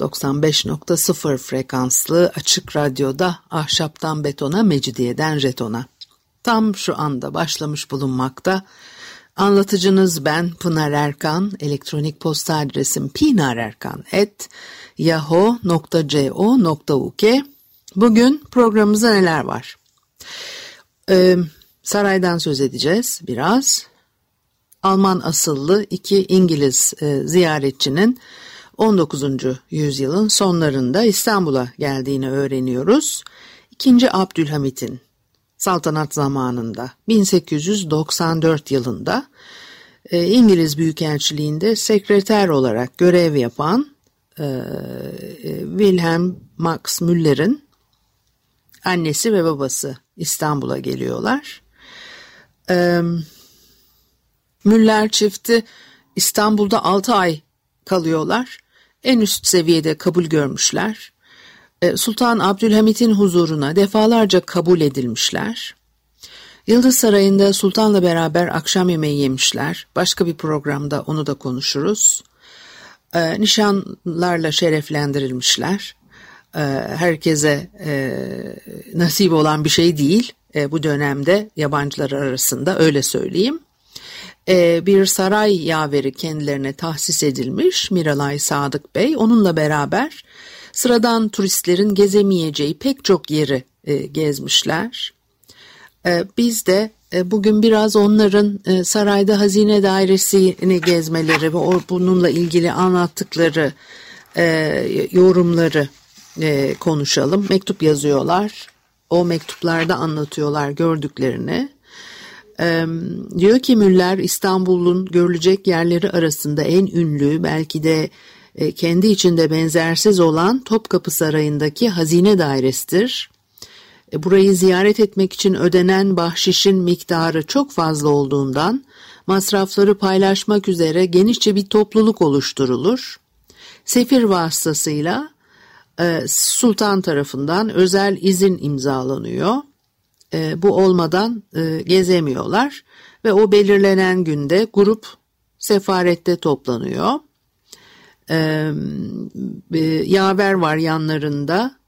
95.0 frekanslı açık radyoda ahşaptan betona, mecidiyeden jetona. Tam şu anda başlamış bulunmakta. Anlatıcınız ben Pınar Erkan, elektronik posta adresim pinarerkan.yahoo.co.uk Bugün programımızda neler var? Ee, saraydan söz edeceğiz biraz. Alman asıllı iki İngiliz e, ziyaretçinin 19. yüzyılın sonlarında İstanbul'a geldiğini öğreniyoruz. İkinci Abdülhamit'in saltanat zamanında 1894 yılında e, İngiliz Büyükelçiliğinde sekreter olarak görev yapan e, e, Wilhelm Max Müller'in annesi ve babası İstanbul'a geliyorlar. Müller çifti İstanbul'da 6 ay kalıyorlar. En üst seviyede kabul görmüşler. E, Sultan Abdülhamit'in huzuruna defalarca kabul edilmişler. Yıldız Sarayı'nda Sultan'la beraber akşam yemeği yemişler. Başka bir programda onu da konuşuruz. E, nişanlarla şereflendirilmişler. E, herkese nasip olan bir şey değil bu dönemde yabancılar arasında öyle söyleyeyim. E, bir saray yaveri kendilerine tahsis edilmiş Miralay Sadık Bey. Onunla beraber sıradan turistlerin gezemeyeceği pek çok yeri e, gezmişler. E, biz de bugün biraz onların sarayda hazine dairesini gezmeleri ve bununla ilgili anlattıkları yorumları konuşalım. Mektup yazıyorlar. O mektuplarda anlatıyorlar gördüklerini. Diyor ki Müller İstanbul'un görülecek yerleri arasında en ünlü belki de e, kendi içinde benzersiz olan Topkapı Sarayı'ndaki hazine dairesidir. E, burayı ziyaret etmek için ödenen bahşişin miktarı çok fazla olduğundan masrafları paylaşmak üzere genişçe bir topluluk oluşturulur. Sefir vasıtasıyla e, sultan tarafından özel izin imzalanıyor e, bu olmadan e, gezemiyorlar ve o belirlenen günde grup sefarette toplanıyor. E, e, yaver var yanlarında.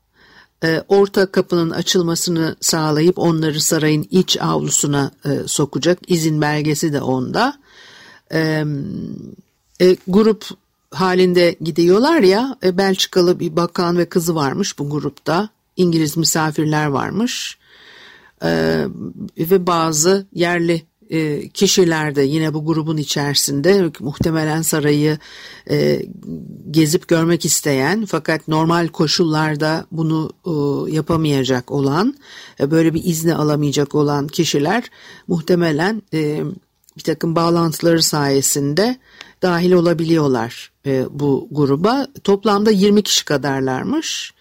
E, orta kapının açılmasını sağlayıp onları sarayın iç avlusuna e, sokacak. izin belgesi de onda. E, e, grup halinde gidiyorlar ya e, Belçikalı bir bakan ve kızı varmış bu grupta. İngiliz misafirler varmış ve bazı yerli e, kişiler de yine bu grubun içerisinde muhtemelen sarayı e, gezip görmek isteyen fakat normal koşullarda bunu e, yapamayacak olan böyle bir izni alamayacak olan kişiler muhtemelen bir takım bağlantıları sayesinde dahil olabiliyorlar bu gruba. Toplamda 20 kişi kadarlarmış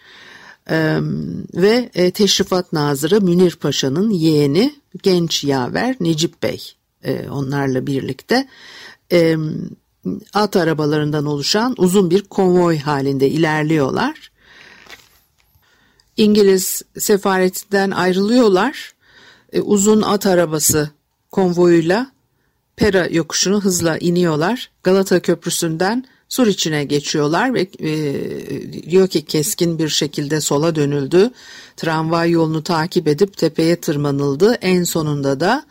ve e, Teşrifat Nazırı Münir Paşa'nın yeğeni genç yaver Necip Bey e, onlarla birlikte at arabalarından oluşan uzun bir konvoy halinde ilerliyorlar. İngiliz sefaretinden ayrılıyorlar. E, uzun at arabası konvoyuyla Pera yokuşunu hızla iniyorlar. Galata Köprüsü'nden sur içine geçiyorlar ve e, diyor ki keskin bir şekilde sola dönüldü. Tramvay yolunu takip edip tepeye tırmanıldı. En sonunda da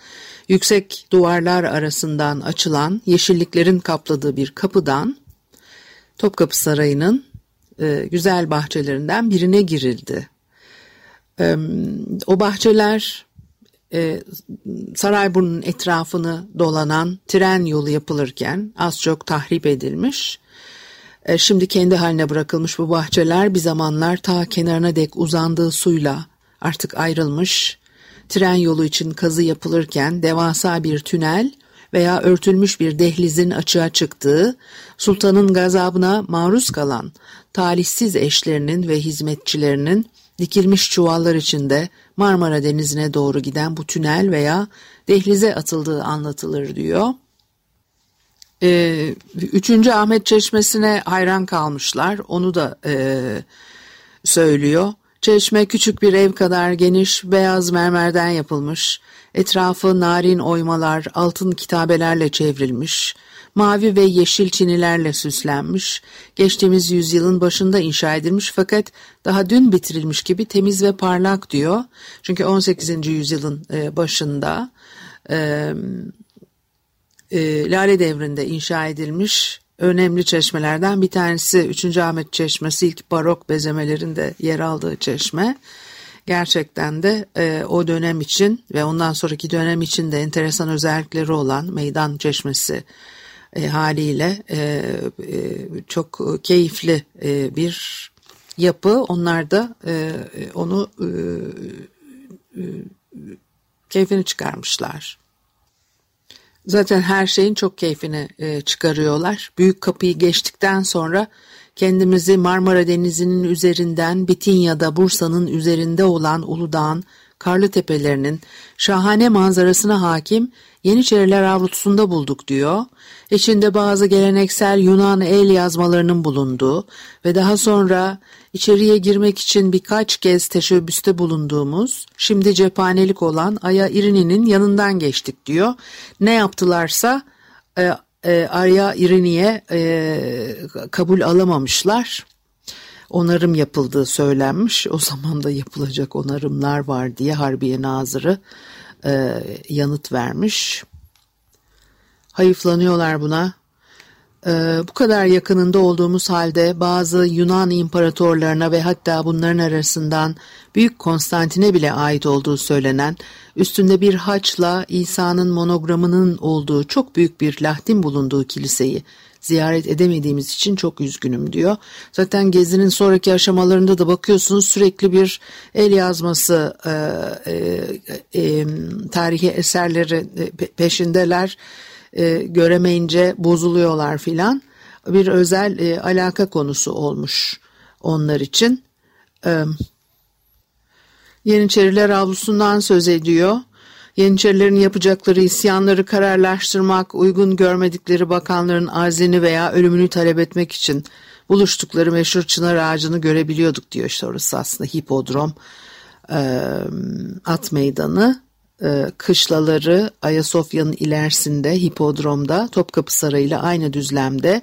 yüksek duvarlar arasından açılan yeşilliklerin kapladığı bir kapıdan Topkapı Sarayı'nın e, güzel bahçelerinden birine girildi. E, o bahçeler e, Sarayburnu'nun etrafını dolanan tren yolu yapılırken az çok tahrip edilmiş şimdi kendi haline bırakılmış bu bahçeler bir zamanlar ta kenarına dek uzandığı suyla artık ayrılmış. Tren yolu için kazı yapılırken devasa bir tünel veya örtülmüş bir dehlizin açığa çıktığı, sultanın gazabına maruz kalan talihsiz eşlerinin ve hizmetçilerinin dikilmiş çuvallar içinde Marmara Denizi'ne doğru giden bu tünel veya dehlize atıldığı anlatılır diyor. Ee, üçüncü Ahmet Çeşmesi'ne hayran kalmışlar. Onu da e, söylüyor. Çeşme küçük bir ev kadar geniş, beyaz mermerden yapılmış. Etrafı narin oymalar, altın kitabelerle çevrilmiş. Mavi ve yeşil çinilerle süslenmiş. Geçtiğimiz yüzyılın başında inşa edilmiş fakat daha dün bitirilmiş gibi temiz ve parlak diyor. Çünkü 18. yüzyılın e, başında e, e, Lale Devri'nde inşa edilmiş önemli çeşmelerden bir tanesi 3. Ahmet Çeşmesi ilk barok bezemelerinde yer aldığı çeşme. Gerçekten de e, o dönem için ve ondan sonraki dönem için de enteresan özellikleri olan meydan çeşmesi e, haliyle e, e, çok keyifli e, bir yapı. Onlar da e, onu e, e, keyfini çıkarmışlar. Zaten her şeyin çok keyfini e, çıkarıyorlar. Büyük kapıyı geçtikten sonra kendimizi Marmara Denizi'nin üzerinden Bitinya'da Bursa'nın üzerinde olan Uludağ'ın karlı tepelerinin şahane manzarasına hakim Yeniçeriler avlutusunda bulduk diyor. İçinde bazı geleneksel Yunan el yazmalarının bulunduğu ve daha sonra içeriye girmek için birkaç kez teşebbüste bulunduğumuz, şimdi cephanelik olan Aya İrini'nin yanından geçtik diyor. Ne yaptılarsa e, e, Arya İrini'ye e, kabul alamamışlar. Onarım yapıldığı söylenmiş. O zaman da yapılacak onarımlar var diye Harbiye Nazırı e, yanıt vermiş. Hayıflanıyorlar buna. E, bu kadar yakınında olduğumuz halde bazı Yunan imparatorlarına ve hatta bunların arasından Büyük Konstantin'e bile ait olduğu söylenen üstünde bir haçla İsa'nın monogramının olduğu çok büyük bir lahtin bulunduğu kiliseyi ziyaret edemediğimiz için çok üzgünüm diyor. Zaten gezinin sonraki aşamalarında da bakıyorsunuz sürekli bir el yazması e, e, e, tarihi eserleri peşindeler. E, göremeyince bozuluyorlar filan. Bir özel e, alaka konusu olmuş onlar için. E, Yeniçeriler avlusundan söz ediyor. Yeniçerilerin yapacakları isyanları kararlaştırmak, uygun görmedikleri bakanların azini veya ölümünü talep etmek için buluştukları meşhur çınar ağacını görebiliyorduk diyor. İşte orası aslında hipodrom, at meydanı, kışlaları Ayasofya'nın ilerisinde hipodromda Topkapı Sarayı ile aynı düzlemde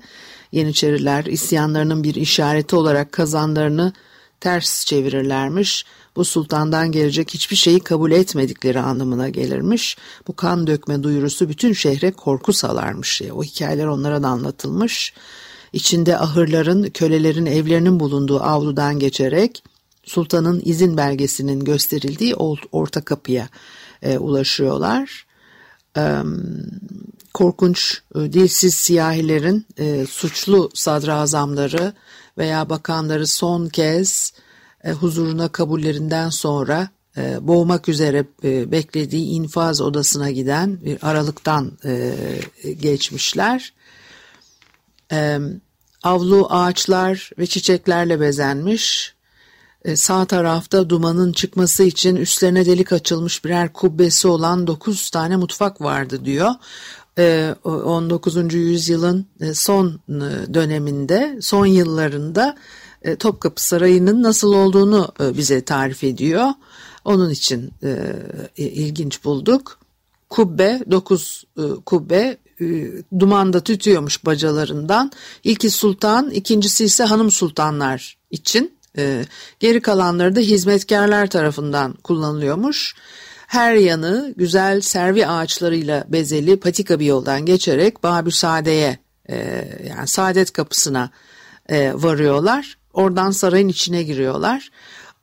Yeniçeriler isyanlarının bir işareti olarak kazanlarını ters çevirirlermiş bu sultandan gelecek hiçbir şeyi kabul etmedikleri anlamına gelirmiş. Bu kan dökme duyurusu bütün şehre korku salarmış. O hikayeler onlara da anlatılmış. İçinde ahırların, kölelerin evlerinin bulunduğu avludan geçerek sultanın izin belgesinin gösterildiği orta kapıya e, ulaşıyorlar. E, korkunç dilsiz siyahilerin e, suçlu sadrazamları veya bakanları son kez e, huzuruna kabullerinden sonra e, boğmak üzere e, beklediği infaz odasına giden bir aralıktan geçmişler. Avlu ağaçlar ve çiçeklerle bezenmiş. Sağ tarafta dumanın çıkması için üstlerine delik açılmış birer kubbesi olan 9 tane mutfak vardı diyor. 19. E, yüzyılın son döneminde, son yıllarında Topkapı Sarayı'nın nasıl olduğunu e, bize tarif ediyor. Onun için e, ilginç bulduk. Kubbe, dokuz kubbe dumanda tütüyormuş bacalarından. İlki sultan, ikincisi ise hanım sultanlar için. Geri kalanları da hizmetkarlar tarafından kullanılıyormuş. Her yanı güzel servi ağaçlarıyla bezeli patika bir yoldan geçerek Babü Sade'ye yani Saadet Kapısı'na varıyorlar. Oradan sarayın içine giriyorlar.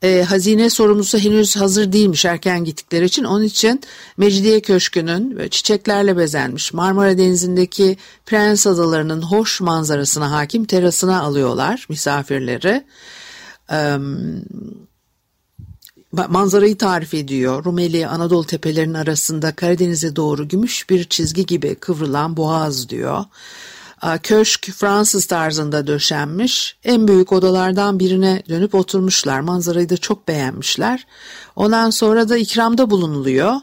E, hazine sorumlusu henüz hazır değilmiş erken gittikleri için. Onun için Mecidiye Köşkü'nün çiçeklerle bezenmiş Marmara Denizi'ndeki Prens Adaları'nın hoş manzarasına hakim terasına alıyorlar misafirleri. E, manzarayı tarif ediyor. Rumeli Anadolu tepelerinin arasında Karadeniz'e doğru gümüş bir çizgi gibi kıvrılan boğaz diyor. Köşk Fransız tarzında döşenmiş. En büyük odalardan birine dönüp oturmuşlar. Manzarayı da çok beğenmişler. Ondan sonra da ikramda bulunuluyor.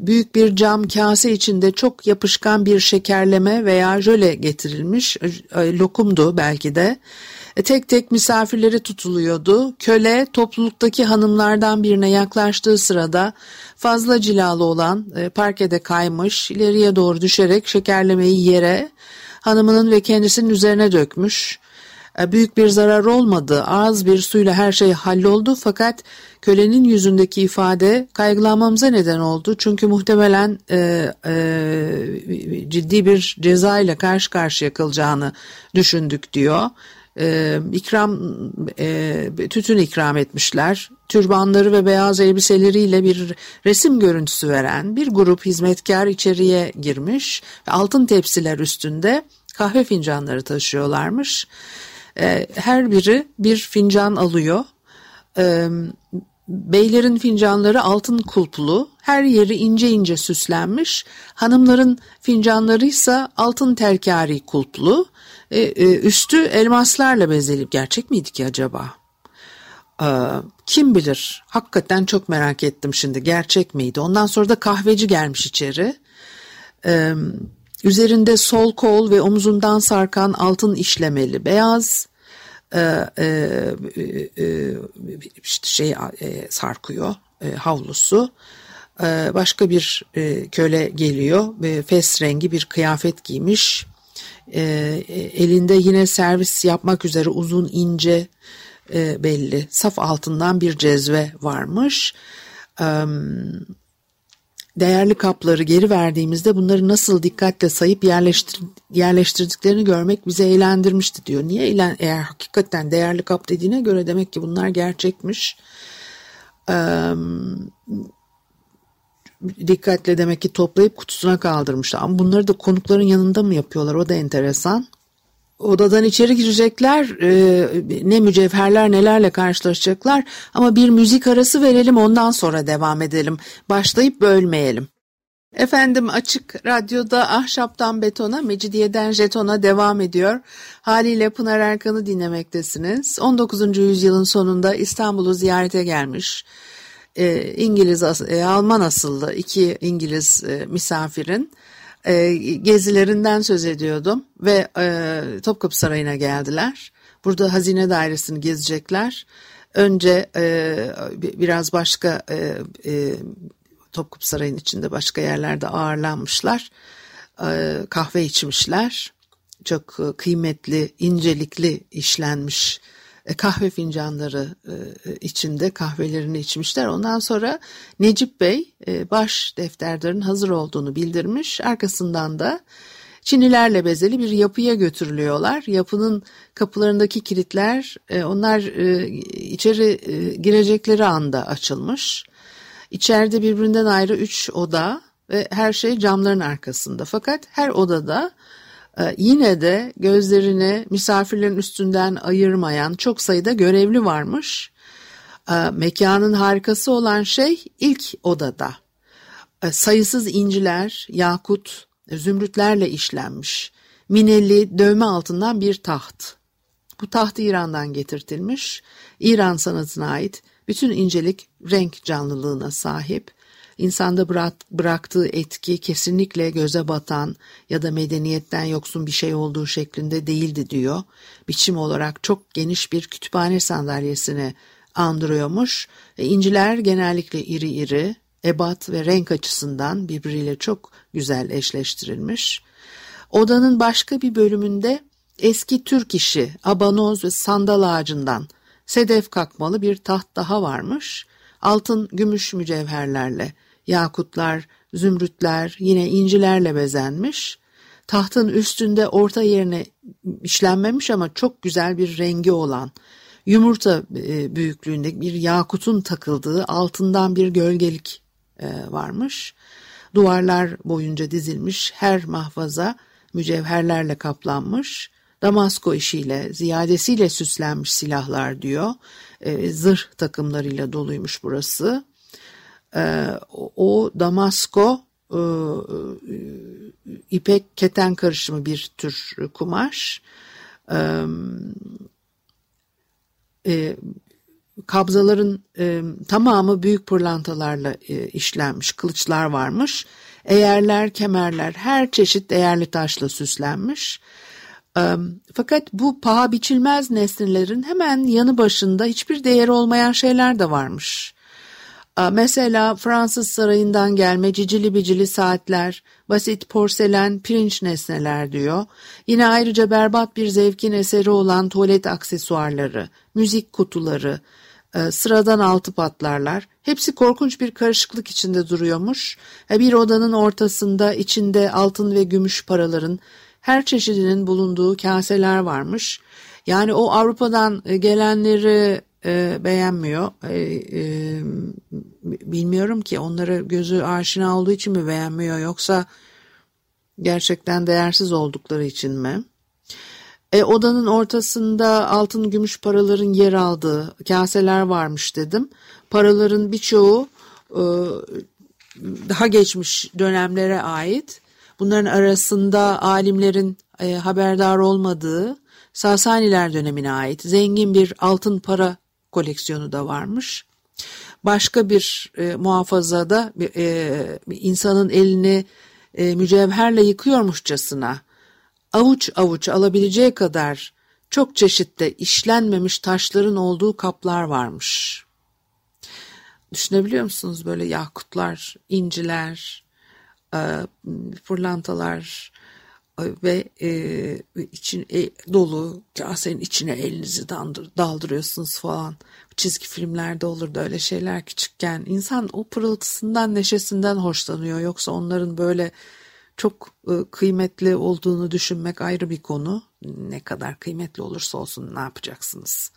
Büyük bir cam kase içinde çok yapışkan bir şekerleme veya jöle getirilmiş. Lokumdu belki de. E, tek tek misafirleri tutuluyordu. Köle topluluktaki hanımlardan birine yaklaştığı sırada fazla cilalı olan e, parkede kaymış, ileriye doğru düşerek şekerlemeyi yere, hanımının ve kendisinin üzerine dökmüş. E, büyük bir zarar olmadı, az bir suyla her şey halloldu fakat kölenin yüzündeki ifade kaygılanmamıza neden oldu. Çünkü muhtemelen e, e, ciddi bir ceza ile karşı karşıya kalacağını düşündük diyor e, ikram e, tütün ikram etmişler. Türbanları ve beyaz elbiseleriyle bir resim görüntüsü veren bir grup hizmetkar içeriye girmiş. Altın tepsiler üstünde kahve fincanları taşıyorlarmış. E, her biri bir fincan alıyor. E, Beylerin fincanları altın kulplu, her yeri ince ince süslenmiş. Hanımların fincanları ise altın terkari kulplu. E, e, üstü elmaslarla bezeli. Gerçek miydi ki acaba? E, kim bilir? Hakikaten çok merak ettim şimdi. Gerçek miydi? Ondan sonra da kahveci gelmiş içeri. E, üzerinde sol kol ve omuzundan sarkan altın işlemeli beyaz e, e, e, işte şey e, sarkıyor e, havlusu. E, başka bir e, köle geliyor ve fes rengi bir kıyafet giymiş. E, elinde yine servis yapmak üzere uzun ince e, belli saf altından bir cezve varmış. E, değerli kapları geri verdiğimizde bunları nasıl dikkatle sayıp yerleştir, yerleştirdiklerini görmek bizi eğlendirmişti diyor. Niye eğlen, eğer hakikaten değerli kap dediğine göre demek ki bunlar gerçekmiş. Ee, dikkatle demek ki toplayıp kutusuna kaldırmışlar. Ama bunları da konukların yanında mı yapıyorlar? O da enteresan. Odadan içeri girecekler e, ne mücevherler nelerle karşılaşacaklar ama bir müzik arası verelim ondan sonra devam edelim. Başlayıp bölmeyelim. Efendim açık radyoda ahşaptan betona, mecidiyeden jetona devam ediyor. Haliyle Pınar Erkan'ı dinlemektesiniz. 19. yüzyılın sonunda İstanbul'u ziyarete gelmiş. E, İngiliz, e, asıllı iki İngiliz misafirin e, gezilerinden söz ediyordum ve e, Topkapı Sarayı'na geldiler. Burada hazine dairesini gezecekler. Önce e, biraz başka e, e, Topkapı Sarayı'nın içinde başka yerlerde ağırlanmışlar. E, kahve içmişler. Çok e, kıymetli, incelikli işlenmiş kahve fincanları e, içinde kahvelerini içmişler. Ondan sonra Necip Bey e, baş defterlerin hazır olduğunu bildirmiş. Arkasından da Çinilerle bezeli bir yapıya götürülüyorlar. Yapının kapılarındaki kilitler onlar içeri girecekleri anda açılmış. İçeride birbirinden ayrı üç oda ve her şey camların arkasında. Fakat her odada yine de gözlerini misafirlerin üstünden ayırmayan çok sayıda görevli varmış. Ee, mekanın harikası olan şey ilk odada. Ee, sayısız inciler, yakut, zümrütlerle işlenmiş. Minelli dövme altından bir taht. Bu taht İran'dan getirtilmiş. İran sanatına ait bütün incelik renk canlılığına sahip insanda bıraktığı etki kesinlikle göze batan ya da medeniyetten yoksun bir şey olduğu şeklinde değildi diyor. Biçim olarak çok geniş bir kütüphane sandalyesini andırıyormuş. E, inciler genellikle iri iri, ebat ve renk açısından birbiriyle çok güzel eşleştirilmiş. Odanın başka bir bölümünde eski Türk işi, abanoz ve sandal ağacından sedef kakmalı bir taht daha varmış. Altın, gümüş mücevherlerle yakutlar, zümrütler, yine incilerle bezenmiş. Tahtın üstünde orta yerine işlenmemiş ama çok güzel bir rengi olan yumurta e, büyüklüğünde bir yakutun takıldığı altından bir gölgelik e, varmış. Duvarlar boyunca dizilmiş her mahfaza mücevherlerle kaplanmış. Damasko işiyle, ziyadesiyle süslenmiş silahlar diyor. E, zırh takımlarıyla doluymuş burası. E, o Damasko e, ipek keten karışımı bir tür kumaş. E, e, kabzaların e, tamamı büyük pırlantalarla e, işlenmiş, kılıçlar varmış. Eğerler, kemerler, her çeşit değerli taşla süslenmiş. E, fakat bu paha biçilmez nesnelerin hemen yanı başında hiçbir değeri olmayan şeyler de varmış. E, mesela Fransız sarayından gelme cicili bicili saatler, basit porselen, pirinç nesneler diyor. Yine ayrıca berbat bir zevkin eseri olan tuvalet aksesuarları, müzik kutuları, e, sıradan altı patlarlar. Hepsi korkunç bir karışıklık içinde duruyormuş. E, bir odanın ortasında içinde altın ve gümüş paraların her çeşidinin bulunduğu kaseler varmış. Yani o Avrupa'dan gelenleri e, beğenmiyor. E, e, bilmiyorum ki onlara gözü aşina olduğu için mi beğenmiyor yoksa gerçekten değersiz oldukları için mi? E, odanın ortasında altın gümüş paraların yer aldığı kaseler varmış dedim. Paraların birçoğu e, daha geçmiş dönemlere ait. Bunların arasında alimlerin e, haberdar olmadığı Sasaniler dönemine ait zengin bir altın para koleksiyonu da varmış. Başka bir e, muhafazada e, insanın elini e, mücevherle yıkıyormuşçasına avuç avuç alabileceği kadar çok çeşitte işlenmemiş taşların olduğu kaplar varmış. Düşünebiliyor musunuz böyle yakutlar, inciler, e, pırlantalar e, ve e, için e, dolu kasenin içine elinizi dandır, daldırıyorsunuz falan. Çizgi filmlerde olurdu öyle şeyler küçükken. İnsan o pırıltısından, neşesinden hoşlanıyor. Yoksa onların böyle çok e, kıymetli olduğunu düşünmek ayrı bir konu. Ne kadar kıymetli olursa olsun ne yapacaksınız?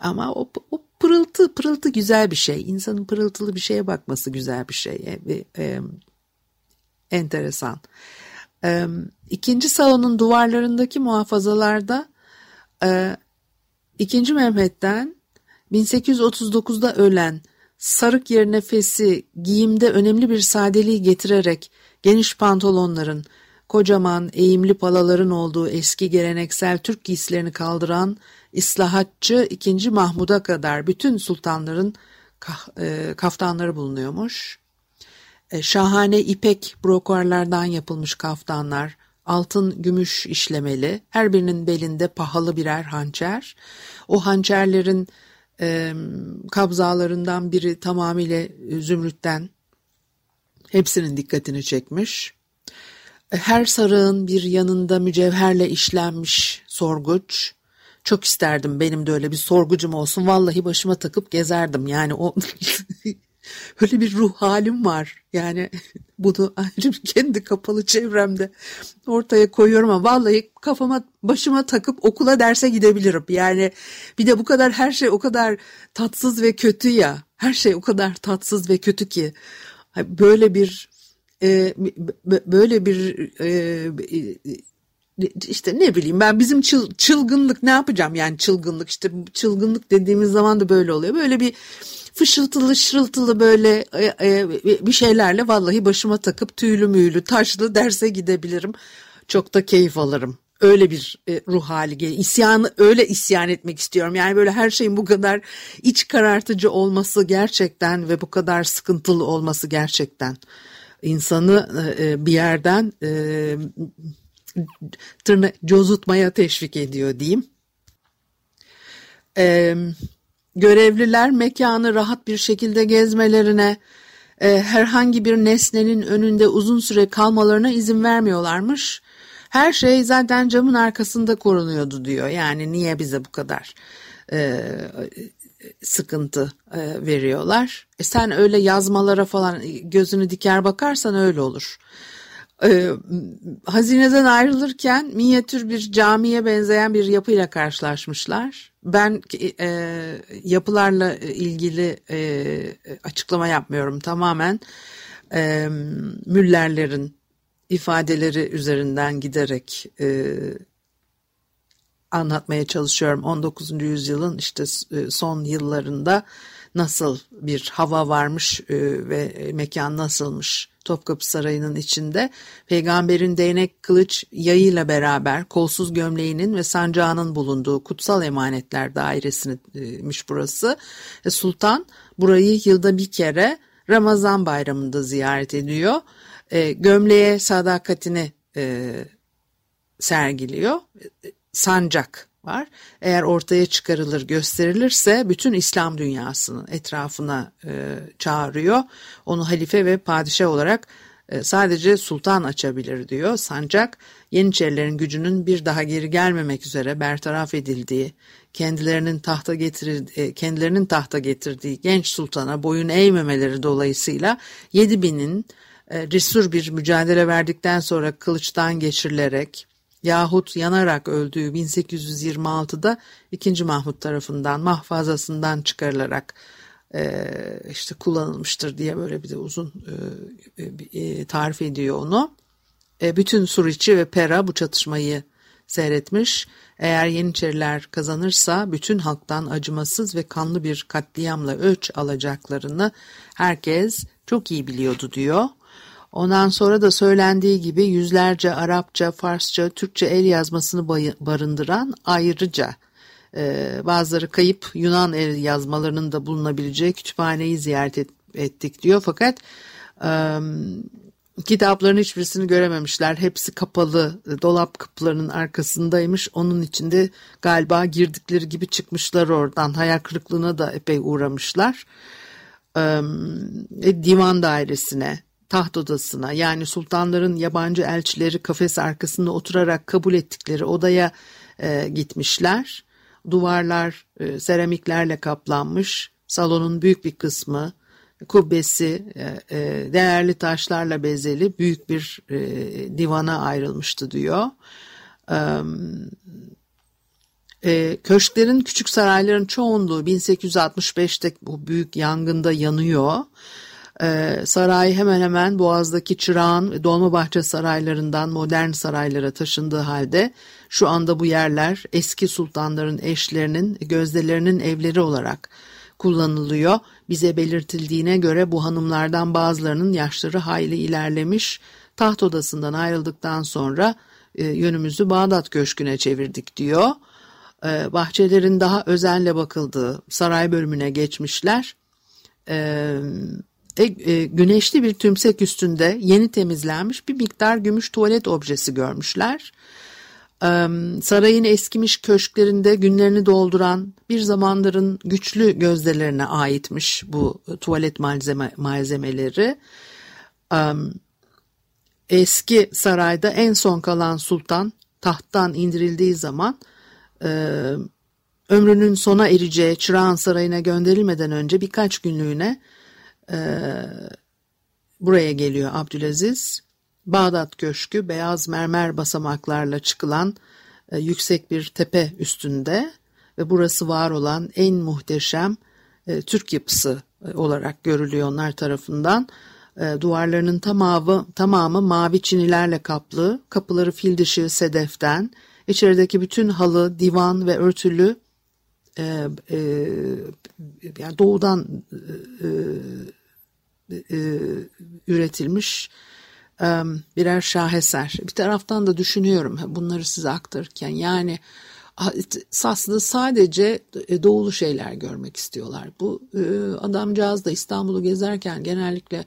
Ama o, o pırıltı pırıltı güzel bir şey. İnsanın pırıltılı bir şeye bakması güzel bir şey. E, e, enteresan. E, ikinci salonun duvarlarındaki muhafazalarda e, ikinci Mehmet'ten 1839'da ölen sarık yerine fesi giyimde önemli bir sadeliği getirerek geniş pantolonların, kocaman eğimli palaların olduğu eski geleneksel Türk giysilerini kaldıran İslahatçı 2. Mahmud'a kadar bütün sultanların e, kaftanları bulunuyormuş. E, şahane ipek brokarlardan yapılmış kaftanlar, altın gümüş işlemeli, her birinin belinde pahalı birer hançer. O hançerlerin e, kabzalarından biri tamamıyla zümrütten, hepsinin dikkatini çekmiş. Her sarığın bir yanında mücevherle işlenmiş sorguç. Çok isterdim benim de öyle bir sorgucum olsun. Vallahi başıma takıp gezerdim. Yani o öyle bir ruh halim var. Yani bunu ayrı kendi kapalı çevremde ortaya koyuyorum ama vallahi kafama başıma takıp okula derse gidebilirim. Yani bir de bu kadar her şey o kadar tatsız ve kötü ya. Her şey o kadar tatsız ve kötü ki böyle bir e, böyle bir e, işte ne bileyim ben bizim çıl, çılgınlık ne yapacağım yani çılgınlık işte çılgınlık dediğimiz zaman da böyle oluyor. Böyle bir fışıltılı şırıltılı böyle e, e, bir şeylerle vallahi başıma takıp tüylü müylü taşlı derse gidebilirim. Çok da keyif alırım. Öyle bir e, ruh hali geliyor. İsyanı öyle isyan etmek istiyorum. Yani böyle her şeyin bu kadar iç karartıcı olması gerçekten ve bu kadar sıkıntılı olması gerçekten insanı bir yerden e, tırna cozutmaya teşvik ediyor diyeyim. E, görevliler mekanı rahat bir şekilde gezmelerine, e, herhangi bir nesnenin önünde uzun süre kalmalarına izin vermiyorlarmış. Her şey zaten camın arkasında korunuyordu diyor. Yani niye bize bu kadar e, sıkıntı e, veriyorlar. E sen öyle yazmalara falan gözünü diker bakarsan öyle olur. E, hazineden ayrılırken minyatür bir camiye benzeyen bir yapıyla karşılaşmışlar. Ben e, yapılarla ilgili e, açıklama yapmıyorum tamamen. E, Müllerlerin ifadeleri üzerinden giderek e, anlatmaya çalışıyorum 19. yüzyılın işte e, son yıllarında nasıl bir hava varmış e, ve mekan nasılmış Topkapı Sarayı'nın içinde. Peygamberin değnek, kılıç, yayıyla beraber kolsuz gömleğinin ve sancağının bulunduğu kutsal emanetler dairesiymiş burası. E, Sultan burayı yılda bir kere Ramazan bayramında ziyaret ediyor. E, gömleğe sadakatini e, sergiliyor. E, sancak var. Eğer ortaya çıkarılır, gösterilirse bütün İslam dünyasının etrafına e, çağırıyor. Onu halife ve padişah olarak e, sadece sultan açabilir diyor. Sancak Yeniçerilerin gücünün bir daha geri gelmemek üzere bertaraf edildiği, kendilerinin tahta getirdiği, e, kendilerinin tahta getirdiği genç sultana boyun eğmemeleri dolayısıyla 7000'in e, cesur bir mücadele verdikten sonra kılıçtan geçirilerek yahut yanarak öldüğü 1826'da 2. Mahmut tarafından mahfazasından çıkarılarak e, işte kullanılmıştır diye böyle bir de uzun e, e, tarif ediyor onu. E, bütün Suriçi ve Pera bu çatışmayı seyretmiş. Eğer Yeniçeriler kazanırsa bütün halktan acımasız ve kanlı bir katliamla ölç alacaklarını herkes çok iyi biliyordu diyor. Ondan sonra da söylendiği gibi yüzlerce Arapça, Farsça, Türkçe el yazmasını barındıran ayrıca e, bazıları kayıp Yunan el yazmalarının da bulunabileceği kütüphaneyi ziyaret et, ettik diyor. Fakat e, kitapların hiçbirisini görememişler. Hepsi kapalı dolap kapılarının arkasındaymış. Onun içinde galiba girdikleri gibi çıkmışlar oradan. Hayal kırıklığına da epey uğramışlar. E, divan dairesine taht odasına yani sultanların yabancı elçileri kafes arkasında oturarak kabul ettikleri odaya e, gitmişler. Duvarlar e, seramiklerle kaplanmış. Salonun büyük bir kısmı kubbesi e, e, değerli taşlarla bezeli büyük bir e, divana ayrılmıştı diyor. E, köşklerin küçük sarayların çoğunluğu 1865'te bu büyük yangında yanıyor. Ee, saray hemen hemen Boğaz'daki Çırağan Dolmabahçe saraylarından modern saraylara taşındığı halde şu anda bu yerler eski sultanların eşlerinin gözdelerinin evleri olarak kullanılıyor. Bize belirtildiğine göre bu hanımlardan bazılarının yaşları hayli ilerlemiş. Taht odasından ayrıldıktan sonra e, yönümüzü Bağdat Köşkü'ne çevirdik diyor. E, bahçelerin daha özenle bakıldığı saray bölümüne geçmişler. E, e, e, güneşli bir tümsek üstünde yeni temizlenmiş bir miktar gümüş tuvalet objesi görmüşler. Sarayın eskimiş köşklerinde günlerini dolduran bir zamanların güçlü gözdelerine aitmiş bu tuvalet malzeme, malzemeleri. Eski sarayda en son kalan sultan tahttan indirildiği zaman e, ömrünün sona ereceği Çırağan Sarayı'na gönderilmeden önce birkaç günlüğüne buraya geliyor Abdülaziz. Bağdat Köşkü beyaz mermer basamaklarla çıkılan e, yüksek bir tepe üstünde ve burası var olan en muhteşem e, Türk yapısı e, olarak görülüyor onlar tarafından. E, duvarlarının tamamı, tamamı mavi çinilerle kaplı, kapıları fil dişi sedeften, içerideki bütün halı, divan ve örtülü e, e, yani doğudan e, e, üretilmiş e, birer şaheser. Bir taraftan da düşünüyorum bunları size aktarırken yani aslında sadece e, doğulu şeyler görmek istiyorlar. Bu e, adamcağız da İstanbul'u gezerken genellikle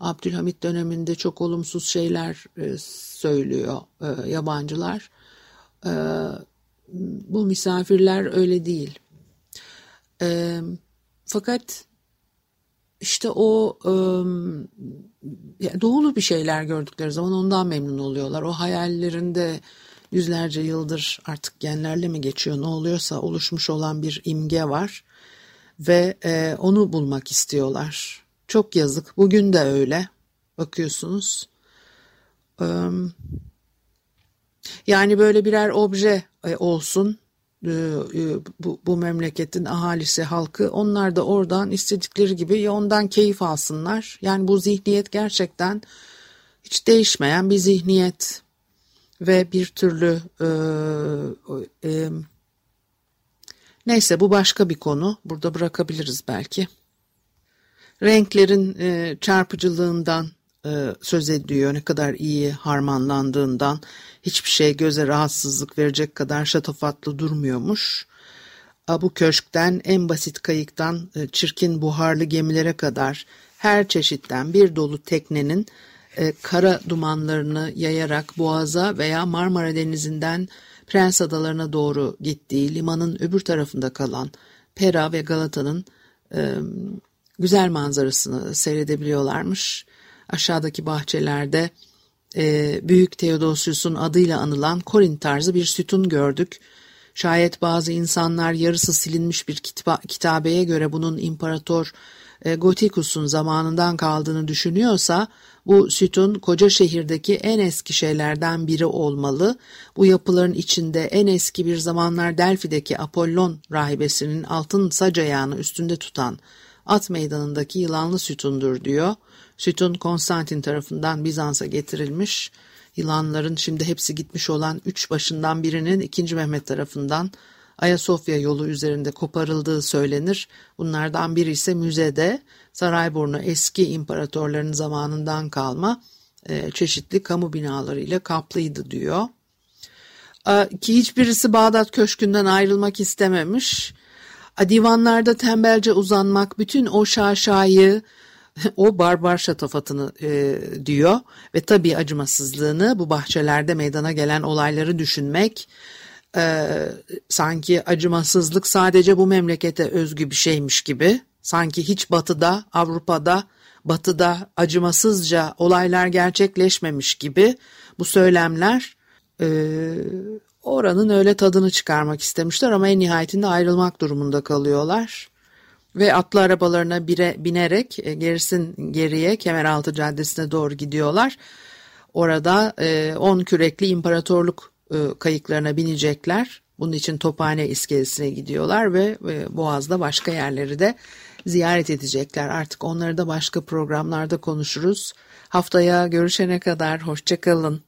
Abdülhamit döneminde çok olumsuz şeyler e, söylüyor e, yabancılar. E, bu misafirler öyle değil. E, fakat işte o e, doğulu bir şeyler gördükleri zaman ondan memnun oluyorlar. O hayallerinde yüzlerce yıldır artık genlerle mi geçiyor ne oluyorsa oluşmuş olan bir imge var ve e, onu bulmak istiyorlar. Çok yazık. Bugün de öyle. Bakıyorsunuz. Yani böyle birer obje olsun e, e, bu, bu memleketin ahalisi, halkı onlar da oradan istedikleri gibi ya ondan keyif alsınlar. Yani bu zihniyet gerçekten hiç değişmeyen bir zihniyet. ve bir türlü e, e, neyse bu başka bir konu. Burada bırakabiliriz belki. Renklerin e, çarpıcılığından e, söz ediyor. Ne kadar iyi harmanlandığından hiçbir şey göze rahatsızlık verecek kadar şatafatlı durmuyormuş. Bu köşkten en basit kayıktan e, çirkin buharlı gemilere kadar her çeşitten bir dolu teknenin e, kara dumanlarını yayarak Boğaz'a veya Marmara Denizi'nden Prens Adalarına doğru gittiği limanın öbür tarafında kalan Pera ve Galata'nın e, güzel manzarasını seyredebiliyorlarmış. Aşağıdaki bahçelerde e, Büyük Theodosius'un adıyla anılan Korin tarzı bir sütun gördük. Şayet bazı insanlar yarısı silinmiş bir kitaba, kitabeye göre bunun İmparator e, Gotikus'un zamanından kaldığını düşünüyorsa bu sütun koca şehirdeki en eski şeylerden biri olmalı. Bu yapıların içinde en eski bir zamanlar Delfi'deki Apollon rahibesinin altın sac üstünde tutan at meydanındaki yılanlı sütundur diyor. Sütun Konstantin tarafından Bizans'a getirilmiş. Yılanların şimdi hepsi gitmiş olan üç başından birinin 2. Mehmet tarafından Ayasofya yolu üzerinde koparıldığı söylenir. Bunlardan biri ise müzede Sarayburnu eski imparatorların zamanından kalma e, çeşitli kamu binalarıyla kaplıydı diyor. Ki hiçbirisi Bağdat Köşkü'nden ayrılmak istememiş. Divanlarda tembelce uzanmak, bütün o şaşayı, o barbar şatafatını e, diyor ve tabii acımasızlığını bu bahçelerde meydana gelen olayları düşünmek e, sanki acımasızlık sadece bu memlekete özgü bir şeymiş gibi sanki hiç batıda Avrupa'da batıda acımasızca olaylar gerçekleşmemiş gibi bu söylemler e, oranın öyle tadını çıkarmak istemişler ama en nihayetinde ayrılmak durumunda kalıyorlar ve atlı arabalarına bire, binerek e, gerisin geriye Kemeraltı Caddesi'ne doğru gidiyorlar. Orada 10 e, kürekli imparatorluk e, kayıklarına binecekler. Bunun için Tophane iskelesine gidiyorlar ve e, Boğaz'da başka yerleri de ziyaret edecekler. Artık onları da başka programlarda konuşuruz. Haftaya görüşene kadar hoşçakalın.